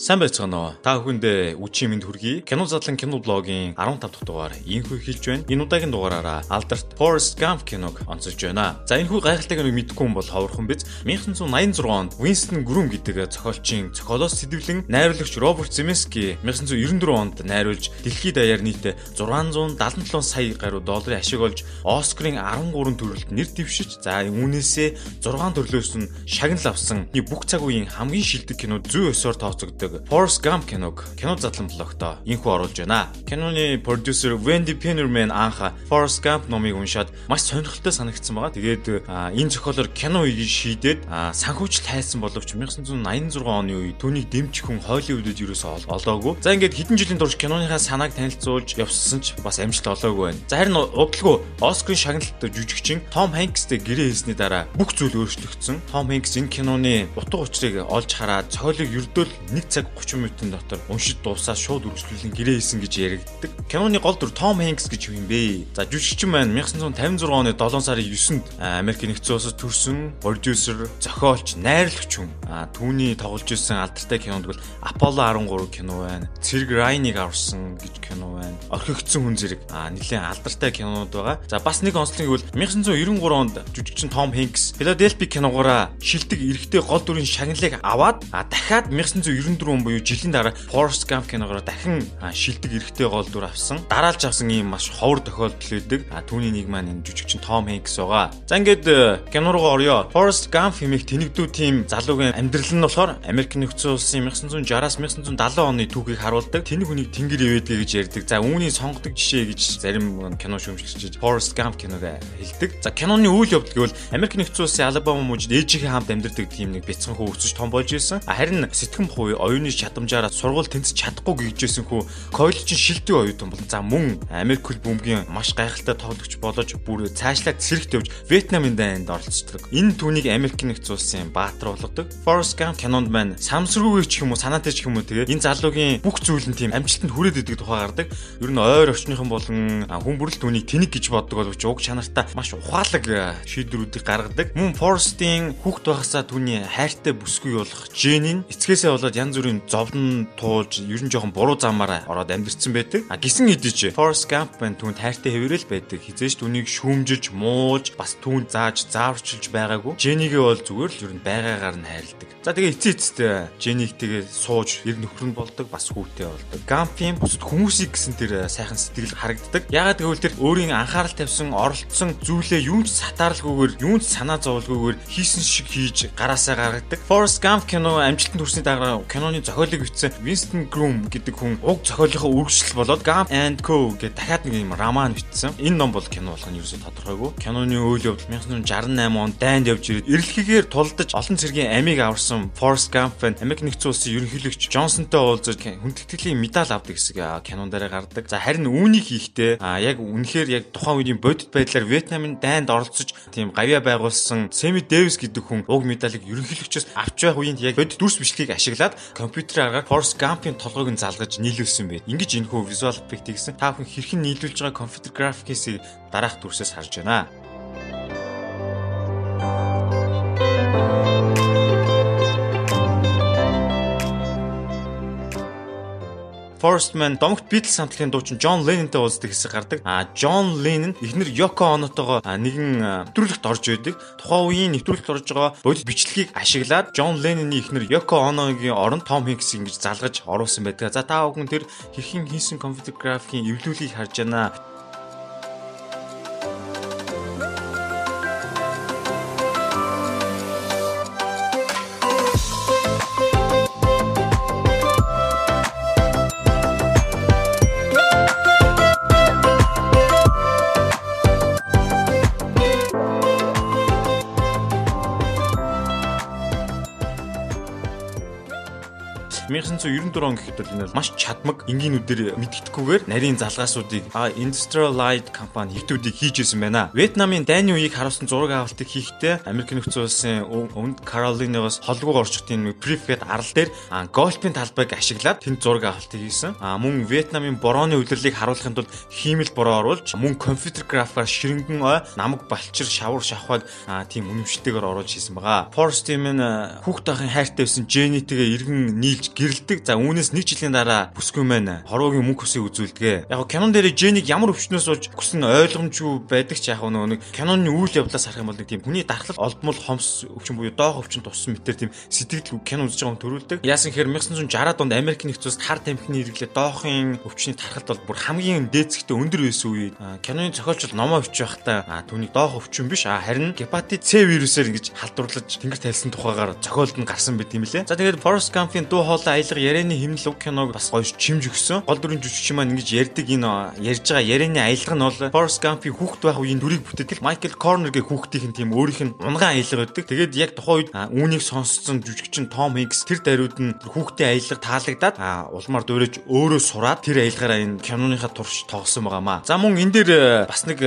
Сайн байцгаана уу? Та бүхэндээ үчи мэнд хүргэе. Кино задлан кино блогийн 15 дахь дугаар ийхүү хэлж байна. Энэ удаагийн дугаараараа алдарт Forrest Gump киног онцолж байна. За энэ хүү гайхалтай киног мэдгүй хүн бол ховорхон биз. 1986 онд Winston Groom гэдэг зохиолчийн зохиолоос сэдвлэн найруулагч Роберт Земский 1994 онд найруулж дэлхийд даяар нийт 677 сая гаруй долларын ашиг олж Оскарын 13 төрөлд нэр дэвшиж за үүнээсээ 6 төрлөөс нь шагнал авсан бүх цаг үеийн хамгийн шилдэг кино зүй өсөөр тооцогддог байдаг Forrest Gump киног кино задлан блогтоо инхүү оруулж байна. Киноны продюсер Wendy Pennerman анх Forrest Gump номыг уншаад маш сонирхолтой санагдсан байгаа. Тэгээд энэ зохиолоор кино үеийг шийдээд санхүүжил хайсан боловч 1986 оны үед түүнийг дэмжих хүн Холливуудад ерөөсөө олоогүй. За ингээд хэдэн жилийн турш киноныхаа санааг танилцуулж явсан ч бас амжилт олоогүй байна. За харин удалгүй Оскарын шагналтай жүжигчин Том Хэнкстэй гэрээ хийсний дараа бүх зүйл өөрчлөгдсөн. Том Хэнкс энэ киноны утга учирыг олж хараад цойлог ердөөл нэг цаг цаг 30 минутын дотор уншиж дуусаад шууд үргэлжлүүлэн гэрээ хийсэн гэж яригддаг. Киноны гол дүр Том Хэнкс гэж юм бэ? За жүжигчин маань 1956 оны 7 сарын 9-нд Америк нэгдсэн улсад төрсэн продюсер, зохиолч, найруулагч хүн. Түүний тоглож ирсэн алдартай кинонд бол Apollo 13 кино байна. Цэрэг Райныг аварсан гэж кино байна. Орхигдсон хүн зэрэг нэлээд алдартай кинонууд байгаа. За бас нэг онцлог гэвэл 1993 онд жүжигчин Том Хэнкс Philadelphia киногоороо шилдэг эрэгтэй гол дүрийн шагналыг аваад дахиад 1994 он буюу жилийн дараа Forrest Gump киногоор дахин шилдэг эрэгтэй гол дүр авсан. Дараалж авсан ийм маш ховор тохиолдол байдаг. А түүний нэг маань энэ жүжигчин Том Хэнкс байгаа. За ингээд э, кино руу орё. Forrest Gump хэмээх тэнэгдүү тим залуугийн амьдрал нь болохоор Америк нэгдсэн улсын 1960-аас 1970 оны түүхийг харуулдаг. Тэнэг хүнийг тэнгэр ивэдэг гэж ярьдаг. За үүний сонгодог жишээ гэж зарим кино шүүмжлэгч Forrest Gump киног хэлдэг. За киноны үйл явдал гэвэл Америк нэгдсэн улсын Алабама мужид ээжийнхээ хамт амьдардаг тим нэг бяцхан хүү өсөж том болж исэн. Харин сэтгэм хувь оюуны чадамжаараа сургууль тэнцэж чадахгүй гэжсэн хүү коллежийн шилдэг оюутан бол за мөн Америк хөл бөмбөгийн маш гайхалтай тоглогч болож бүр цаашлаад цэрэгт явж Вьетнамын дайнд оролцдог. Энэ түүнийг Америк нэгдсэн улсын баатар болгодог. Forrest Gump кинонд маань самсргүйгээр ч юм уу санаатай ч юм уу тэгээ энэ залуугийн бүх зүйл нь тийм амжилтанд хүрээд идэг тухай гардаг. Ер нь ойр орчныхан болон хүн бүрэл түүнийг тэнэг гэж боддог боловч уг чанартай маш ухаалаг шийдвэрүүдийг гаргадаг. Мөн Forrest-ийн хүүхд байхасаа түүний хайртай бүсгүй болох Jenny эцгээсээ болоод янз бүрийн тийм зовлон туулж ер нь жоохон буруу замаараа ороод амьдэрсэн байдаг. А гисэн хэдий ч Forrest Gump байна түүнд хайртай хэвээрэл байдаг. Хизээш түүнийг шүүмжилж, муулж, бас түүнд зааж, зааварчилж байгаагүй. Jenny-гээ бол зүгээр л ер нь байгаагаар нь хайрладаг. За тэгээ эцээ эцтэй Jenny-г тэгээ сууж ир нөхөр нь болдог, бас хүүтэй болдог. Gump-ийн бусад хүмүүсийг гэсэн тэр сайхан сэтгэл харагддаг. Ягаад гэвэл тэр өөрийн анхаарал тавьсан, оролцсон зүйлээ юунч сатаарлгүйгээр, юунч санаа зовлгүйгээр хийсэн шиг хийж гараасаа гаргадаг. Forrest Gump кино амжилтанд хүрсний дараа киноны киноны зохиолыг бичсэн Winston Groom гэдэг хүн уг зохиолынхоо үргэлжлэл болоод Gump and Co гэдэг дахиад нэг юм роман бичсэн. Энэ ном бол кино болох нь ерөөсөй тодорхойгүй. Киноны үйл явдал 1968 онд дайнд явж ирээд эрэлхийгээр тулдаж олон цэргийн амийг аварсан Forrest Gump байна. Америк нэгдсэн улсын ерөнхийлөгч Джонсонтой уулзаж хүндэтгэлийн медаль авдаг хэсэг кинон дээр гардаг. За харин үүнийг хийхдээ яг үнэхээр яг тухайн үеийн бодит байдлаар Вьетнамын дайнд оролцож тийм гавья байгуулсан Сэми Дэвис гэдэг хүн уг медалийг ерөнхийлөгчөөс авч байх үеинд яг бодит дүрс бичлэгийг ашиглаад компьютерийн аргаар Forrest Gump-ын толгойг нь залгаж нийлүүлсэн байт. Ингиж энэ хөө visual effect гэсэн та бүхэн хэрхэн нийлүүлж байгаа компьютер графикээс дараах дүрсээс харж байна. Forest Man домогт Beatles хамтлагийн дуучин John Lennon-тэй уулздаг хэсэг гардаг. А John Lennon эхнэр Yoko Ono-тойгоо нэгэн нэвтрүүлэгт орж байдаг. Тухайн үеийн нэвтрүүлэгт орж байгаа бодит бичлэгийг ашиглаад John Lennon-ы эхнэр Yoko Ono-гийн оронд Tom Hanks ингэж залгаж оруулсан байдаг. За та бүхэн тэр хэрхэн хийсэн компьютер графикийн эвлүүлгийг харж байна. 1994 он гэхэд бол энэ маш чадмаг энгийнүүдээр мэддэхгүйгээр нарийн залгаасуудыг Industrial Light компани хитүүдийг хийж исэн байна. Вьетнамын дайны үеийг харуулсан зураг авалтыг хийхдээ Америк нэгдсэн улсын өвөнд Каролинагоос холгүй орчтын Prefect арал дээр гольфийн талбайг ашиглаад тэнд зураг авалтыг хийсэн. Мөн Вьетнамын борооны үлрэлийг харуулахын тулд хиймэл бороо оруулж мөн компьютер графикаар ширэнгэн ой намаг балчир шавар шавхаг тийм үнэмшилтэйгээр оруулж хийсэн байгаа. Forrest Team нь хүүхд ахын хайртай байсан Jenny-тэйгээ иргэн нийлж гэрэлдэг. За үүнээс нэг жилийн дараа бүсгүй маань хорвоогийн мөнгө хүсийг үзүүлдэг. Яг кинон дээр Дженийг ямар өвчнөөс болж өгсөн ойлгомжгүй байдаг ч яг нэг киноны үйл явдлаас харах юм бол нэг тийм хүний дархлал олдмол хомс өвчин буюу доох өвчин туссан мэтэр тийм сэтгэл кино үзэж байгаа хүн төрүүлдэг. Яасан гэхээр 1960-аад онд Америк нэгдсэн улсад хар тамхины хэрэглээ доохын өвчний тархалт бол бүр хамгийн дээцэгтэй өндөр байсан үед киноны зохиолч номоо өвч байхдаа түүний доох өвчин биш харин гепатит С вирусээр ингэж халдварлаж тэнгэр тайлсан тухайгаар зохиолд нь гарсан байт юм лээ. За тэгээд Forrest Gump-ийн дуу хоолой аялга ярианы химнэл уг киног бас гоё чимж өгсөн. Гол дүрийн жүжигч маань ингэж ярьдаг энэ ярьж байгаа ярианы аялга нь бол Forrest Gump-ийн хүүхэд байх үеийн дүрийг бүтээдэг Michael Corner-гийн хүүхдийн тийм өөрийнх нь унган аялга байдаг. Тэгээд яг тухайн үед үүнийг сонсцсон жүжигчин Tom Hanks тэр даруйд нь хүүхдийн аялга таалагдаад улмаар дуурайж өөрөө сураад тэр аялгаараа энэ киноныхаа турш тоглосон байгаамаа. За мөн энэ дээр бас нэг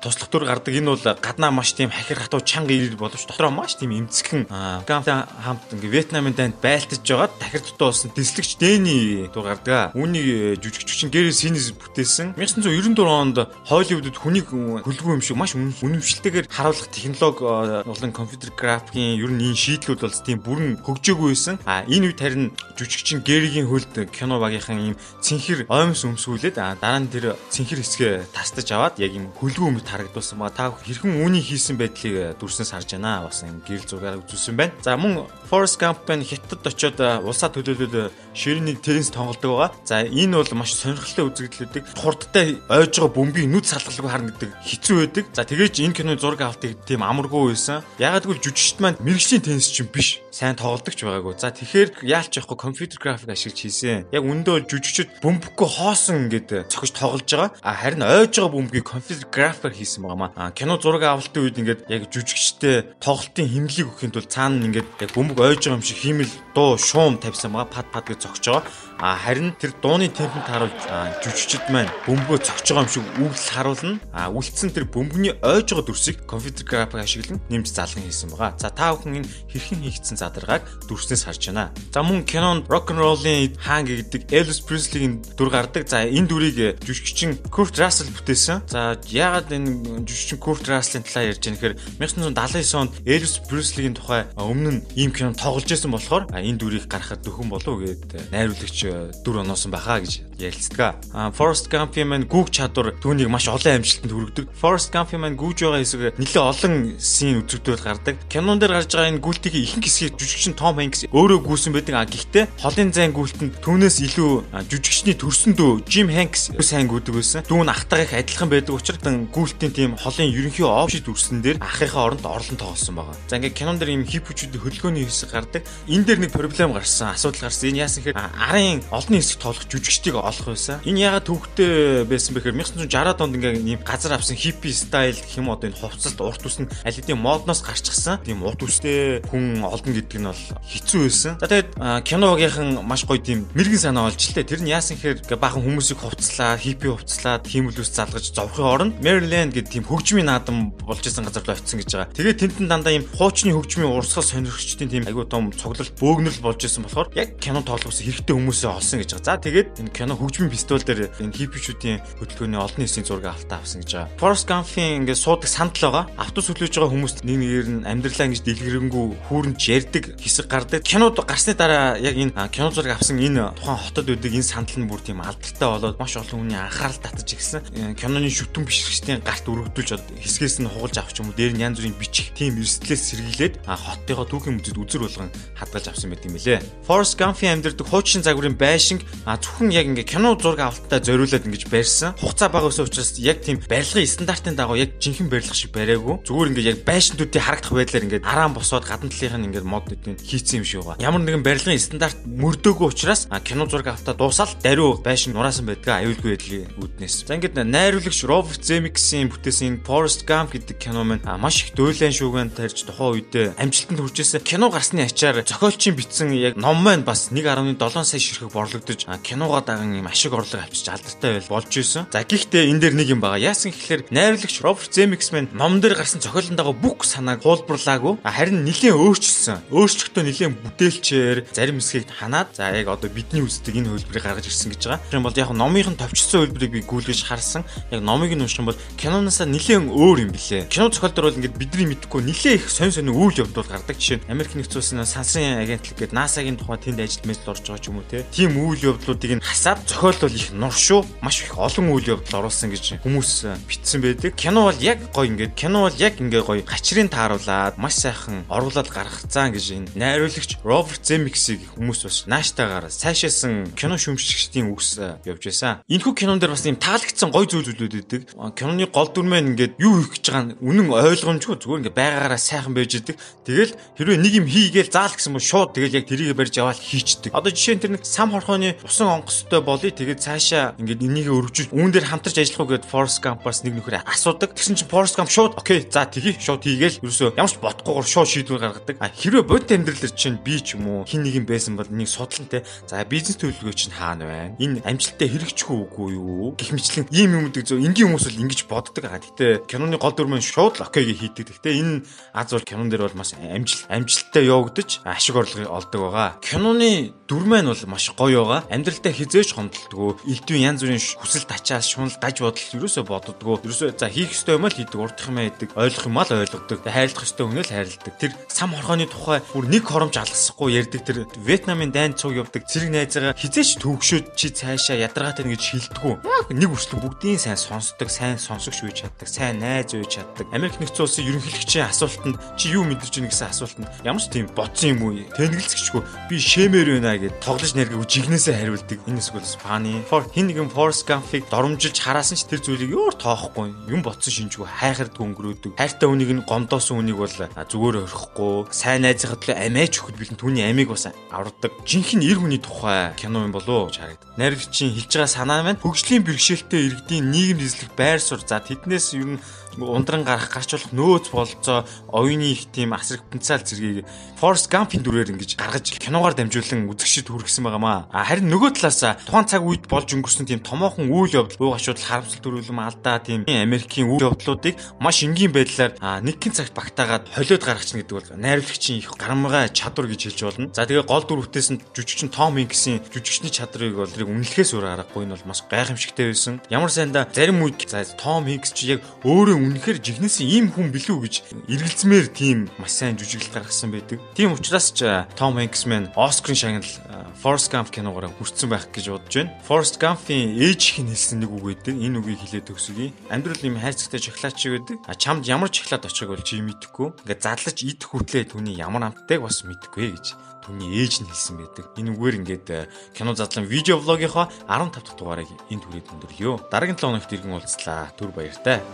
туслах төр гардаг. Энэ бол гаднаа маш тийм хахир хатуу чанга ирэл боловч дотроо маш тийм эмзэгхэн Гамта хамт ингээ Вьетнамын танд байлтаж байгаад дахир дотоо болсон дэслэгч Дэни дур гардаг. Үүний э, жүжигчин Гэри Синис бүтээсэн 1994 онд Холливуудад хүнийг хөлгүй юм шиг маш үнэмшилтэйгээр харуулах технологи болон компьютер графикийн ер нь энэ шийдлүүд бол тийм бүрэн хөгжөөгүй байсан. А энэ үед харин жүжигчин Гэригийн хөлд кино багийнхан ийм цэнхэр оймс өмсгүүлээд дараа нь тэр цэнхэр хэсгээ тастаж аваад яг ийм хөлгүй өмд харагдуулсан ба та хэрхэн үүнийг хийсэн байдлыг дүрснээс харж байна. Бас ийм гэрэл зургаар үзүүлсэн байна. За мөн Forrest Gump байн хятад очоод улсаа төлөөлөл ширээний теннис тоглодог байгаа. За энэ бол маш сонирхолтой үзэгдлүүдийг хурдтай ойж байгаа бөмбөгийн нүд салгалгүй харна гэдэг хэцүү байдаг. За тэгээж энэ киноны зураг авалтыг тийм амаргүй байсан. Ягаад гэвэл жүжигчт маань мэрэгжлийн теннис чинь биш. Сайн тоглодог ч байгаагүй. За тэгэхээр яалч яахгүй компьютер график ашиглаж хийсэн. Яг өндөө жүжигчд бөмбөггүй хоосон ингээд цогж тоглож байгаа. А харин ойж байгаа бөмбөгийг компьютер графикаар хийсэн байгаамаа. А кино зураг авалтын үед ингээд яг жүжигчтэй тоглолтын хэмнэлийг өгөхийн тулд цаана ингээд яг бөмбөг ойж байгаа юм шиг хиймэл дуу шуум тавьсан байгаа. Пад пад гэж байгаа. А харин тэр дууны темпэнд харуулж жүжигчд маань бөмбөгөө цогж байгаа юм шиг үгэл харуулна. А үлдсэн тэр бөмбөгийн ойж байгаа дүрсийг компьютер график ашиглан нэмж залган хийсэн байгаа. За та бүхэн энэ хэрхэн хийгдсэн задаргааг дүрснээс харж байна. За мөн кинонд рок н роллын хаан гэдэг Elvis Presley-ийн дүр гардаг. За энэ дүрийг жүжигчин Kurt Russell бүтээсэн. За яагаад энэ жүжигчин Kurt Russell-ын талаар ярьж байгаа нөхөр 1979 онд Elvis Presley-ийн тухай өмнө нь ийм кино тоглож байсан болохоор энэ дүрийг гаргахад дөхөн болов гэд найруулагч дүр оноосон байхаа гэж ярилцдаг. А Forrest Gump-ийн маань гүүг чадвар түүнийг маш олон амжилтанд хүргэдэг. Forrest Gump-ийн маань гүүж байгаа хэсэг нэлээд олон син үзэгдэл гардаг. Кинон дээр гарч байгаа энэ гүйлтийн ихэнх хэсгийг жүжигчин Tom Hanks өөрөө гүйсэн байдаг. А гэхдээ холын зайн гүйлтэнд түүнээс илүү жүжигчний төрсөн дүү Jim Hanks сайн гүйдэг байсан. Дүү нь ахтайгаа их адилхан байдаг учраас гүйлтийн тийм холын ерөнхий опшид үрсэн дээр ахыхаа оронд орлон тоглосон байгаа. За ингээд кинон дээр ийм хипүүчүүдийн хөдөлгөөний хэсэг гардаг. Энэ дээр нэг проблем гарсан, асуудал гарсан. Энэ яасан гэхээр арын олонний хэсэг тоглох жүжигчдийг олох байсан. Энэ ягаад төвхтэй байсан бэхээр 1960-аад онд ингээ ийм газар авсан хиппи стайл гэх юм одоо энэ хувцас урт ус нь аль хэдийн модноос гарчихсан. Тийм урт устэй хүн олно гэдэг нь бол хэцүү байсан. За тэгээд киногийнхан маш гоё тийм мэрэгэн санаа олж лээ. Тэр нь яасан гэхээр баахан хүмүүсийг хувцлаа, хиппи хувцлаад хиймэлүүс залгаж зовхын оронд Maryland гэдэг тийм хөгжмийн наадам болж исэн газар руу очисон гэж байгаа. Тэгээд тэнд нь дандаа ийм хуучны хөгжмийн урсгал сонирхчдын тийм айгуу том цуглалт бөөгнөрл болж исэн болохоор яг кино тоглохоос хэрэгтэй хүмүүсээ олсон гэж байгаа. За тэгээд энэ кино хөгжмийн фестивал дээр энэ хиппичүүдийн хөтөлбөрийн олон нийтийн зураг авалтаа авсан гэж байгаа. Forrest Gump-ийн ингээд суудаг сандал байгаа. Автобус хөтлөж байгаа хүмүүст нэг нэгээр нь амьдралаа ингэж дэлгэрэнгүй хүүрнж ярьдаг хэсэг гардаг. Кинод гарсны дараа яг энэ кино зураг авсан энэ тухайн хотод үүдэг энэ сандал нь бүр тийм алдартай болоод маш олон хүний анхаарал татаж ирсэн. Э, киноны шүтэн бишрэгчдийн гарт өргөдүүлж хэсгээс нь хугалж авах юм уу дээр нь янз бүрийн бичих тийм эрсдлээс сэргийлээд хотынхоо түүхийн мөдөд үзэр болгон хадгалж авсан байт юм лээ. Forrest Gump-ийн амьдрдаг хуучин загварын байшинг зөвхөн яг ингээ кино зураг авалттай зориулаад ингэж барьсан. Хугацаа бага өссөн учраас яг тийм барилгын стандартын дагуу яг жинхэнэ барилга шиг бариагүй. Зүгээр ингээ яг байшинтуудыг харагдах байдлаар ингээ араан босоод гадна талынх нь ингээ мод эдийн хийцэн юм шиг байгаа. Ямар нэгэн барилгын стандарт мөрдөөгүй учраас кино зураг авалтаа дуусаад даруй байшин нураасан байдгаа аюулгүй байдлын үүднээс. За ингээд найруулагч Robert Zemeckis-ийн бүтээсэн Forrest Gump гэдэг кино маань маш их дөөлөн шүүгэн тарьж тухайн үедээ амжилтанд хүрчээсэн. Кино гарсны ачаар зохиолчийн бичсэн яг ном маань бас 1.7 сая их борлогдож киногоо даган юм ашиг орлого авчиж алдартай байл болж исэн. За гэхдээ энэ дээр нэг юм байгаа. Яасан гэхээр найруулагч Роберт Земекс мэн ном дээр гарсан зохиолын дагуу бүх санааг хуулбарлаагүй. Харин нэлээд өөрчилсөн. Өөрчлөлтөө нэлээд бүтээлчээр зарим хэсгийг ханаад за яг одоо бидний үздэг энэ хөлбөрийг гаргаж ирсэн гэж байгаа. Тийм бол яг номын товчсон хөлбөрийг би гүйлгэж харсан. Яг номыг нь унших юм бол киноноосаа нэлээд өөр юм билээ. Кино зохиол дээр бол ингээд бидний мэдхгүй нэлээд их сонь сонь үйл явдал гардаг. Жишээ нь Америк нэгдсэн улсын сансрын агентлаг гэдэг NASA-гийн тухай тэнд ажилд мэжл орж байгаа ч юм уу те. Тим үйл явдлуудыг нь хасаад зохиол бол их нуршуу маш их олон үйл явдал оруулсан гэж хүмүүс битсэн байдаг. Кино бол яг гоё ингээд кино бол яг ингээ гоё гачрын тааруулаад маш сайхан оруулаад гаргацсан гэж энэ найруулагч Роберт Земексийг хүмүүс бас нааштайгаар сайшаасан кино шүмжлэгчдийн үгс явж байсан. Энэхүү кинон дээр бас юм таалагдсан гоё зүйл зүйлүүд байдаг. Киноны гол дүрмэн ингээд юу хийх гэж байгаа нь үнэн ойлгомжгүй зүгээр ингээ байгаагаараа сайхан байж идэг. Тэгэл хэрвээ нэг юм хийгээл заал гэсэн бол шууд тэгэл яг тэрийг барьж аваад хийчдэг. Одоо жишээ нь тэр нэг сам хорхооны усан онгоцтой болъё тэгээд цаашаа ингээд энийг өргөжүүл үүн дээр хамтарч ажиллах уу гэд Force Gump-аас нэг нөхөр асуудаг. Тэгсэн чинь Force Gump шууд окей за тгий шууд хийгээл ерөөсөө ямар ч бодохгүйгээр шууд шийдвэр гаргадаг. А хэрвээ бодит амьдралэр чинь би ч юм уу хин нэг юм байсан бол энийг судлан те. За бизнес төлөвлөгөө чинь хаана байна? Энэ амжилттай хэрэгжих үгүй юу? Гэх мэтлэн ийм юм гэдэг зөв энгийн хүмүүс бол ингэж боддог. А гэтээ киноны гол дүр маань шууд л окейг хийдэг. Гэтээ энэ аз бол кинон дээр бол маш амжилт амжилттай явагдаж ашиг орлого олдог байгаа. Киноны дүр маань бол маш гоё байгаа. Амьдралдаа хизээж хомдолдгоо. Элдвийн янз бүрийн хүсэл тачаас шунал даж бодол ерөөсөө боддгоо. Ерөөсөө за хийх ёстой юм л хийдэг, урдах юм хийдэг, ойлгох юм л ойлгодог. Хайрлах ёстой хүн л хайрладаг. Тэр сам хорхооны тухай бүр нэг хоромж алгасахгүй ярьдаг тэр Вьетнамын дайн цуг явдаг зэрэг найзаагаа хизээч төвөгшөөд чи цаашаа ядаргаатай гэж шилдэггүй. Нэг үрслэн бүгдийн сайн сонсдог, сайн сонсогч үеж чаддаг, сайн найз үеж чаддаг. Америк нэгдсэн улсын ерөнхийлөгчийн асуултанд чи юу мэдэрч байна гэсэн асуултанд ямар ч тийм бодсон юм уу? Тэнэглэцгчгүй би шэмээр байна гэд тоглож нэргээ жигнэсээ хариулдаг. Энэ эсвэл Spani. For хин нэгэн Force Gump-ыг доромжилж хараасан ч тэр зүйлийг өөр тоохгүй. Юм ботсон шинжгүй хайхард өнгөрөөдөг. Хайртай хүнийг нь гомдоосон хүнийг бол зүгээр орхихгүй. Сайн найзынхаа төлөө амиач өгөхөд бэлэн түүний амийг бас авардаг. Жинхэнэ эр хүний тухай кино юм болов гэж харагдав. Найрагчийн хэлж байгаа санаа маань хөгжлийн бэрхшээлтэй иргэдийн нийгэм эзлэх байр суурь. За тэднээс ер нь ундран гарах гарч болох нөөц болцоо оюуны их тийм асар их потенциал зэргийг Force Gump-ийн дүрээр ингэж гаргаж киногаар дамжуулан үзэгчд хүргэсэн байгаамаа. Харин нөгөө талаас тухайн цаг үед болж өнгөрсөн тийм томоохон үйл явдал, ууг асуудал, харамсал төрүүлэм алдаа тийм Америкийн үйл явдлуудыг маш энгийн байдлаар нэгэн цагт багтаагаад холиод гаргачихна гэдэг бол найруулагчийн их гарамгай чадвар гэж хэлж болно. За тэгээ гол дүр бүтээсэн жүжигчин Том Хэнксийн жүжигчний чадрыг тэрийг үнэлэхээс өөр аргагүй нь бол маш гайхамшигтай байсан. Ямар сайндаа зарим үед Том Хэнкс чи яг өөрөө үнэхээр жигнэсэн ийм хүн билүү гэж эргэлзмээр тийм маш сайн жүжиглэл гаргасан байдаг. Тийм учраас ч Том Хэнкс мэн Оскарын шагнал Forrest Gump киногоор хүрсэн байх гэж бодож байна. Forrest Gump-ийн ээж нь хэлсэн нэг үг байдаг. Энэ үгийг хэлээд өгсөе. Амьдрал юм хайрцагтай шоколад шиг байдаг. А чамд ямар шоколад очиг бол чи мэдэхгүй. Ингээд задлаж идэх хүртлээ түүний ямар амттайг бас мэдэхгүй гэж түүний ээж нь хэлсэн байдаг. Энэ үгээр ингээд кино задлан видео влогийнхоо 15 дахь дугаарыг энд хүрээд өндөрлөё. Дараагийн 7 хоногт иргэн уулзлаа. Түр баяртай.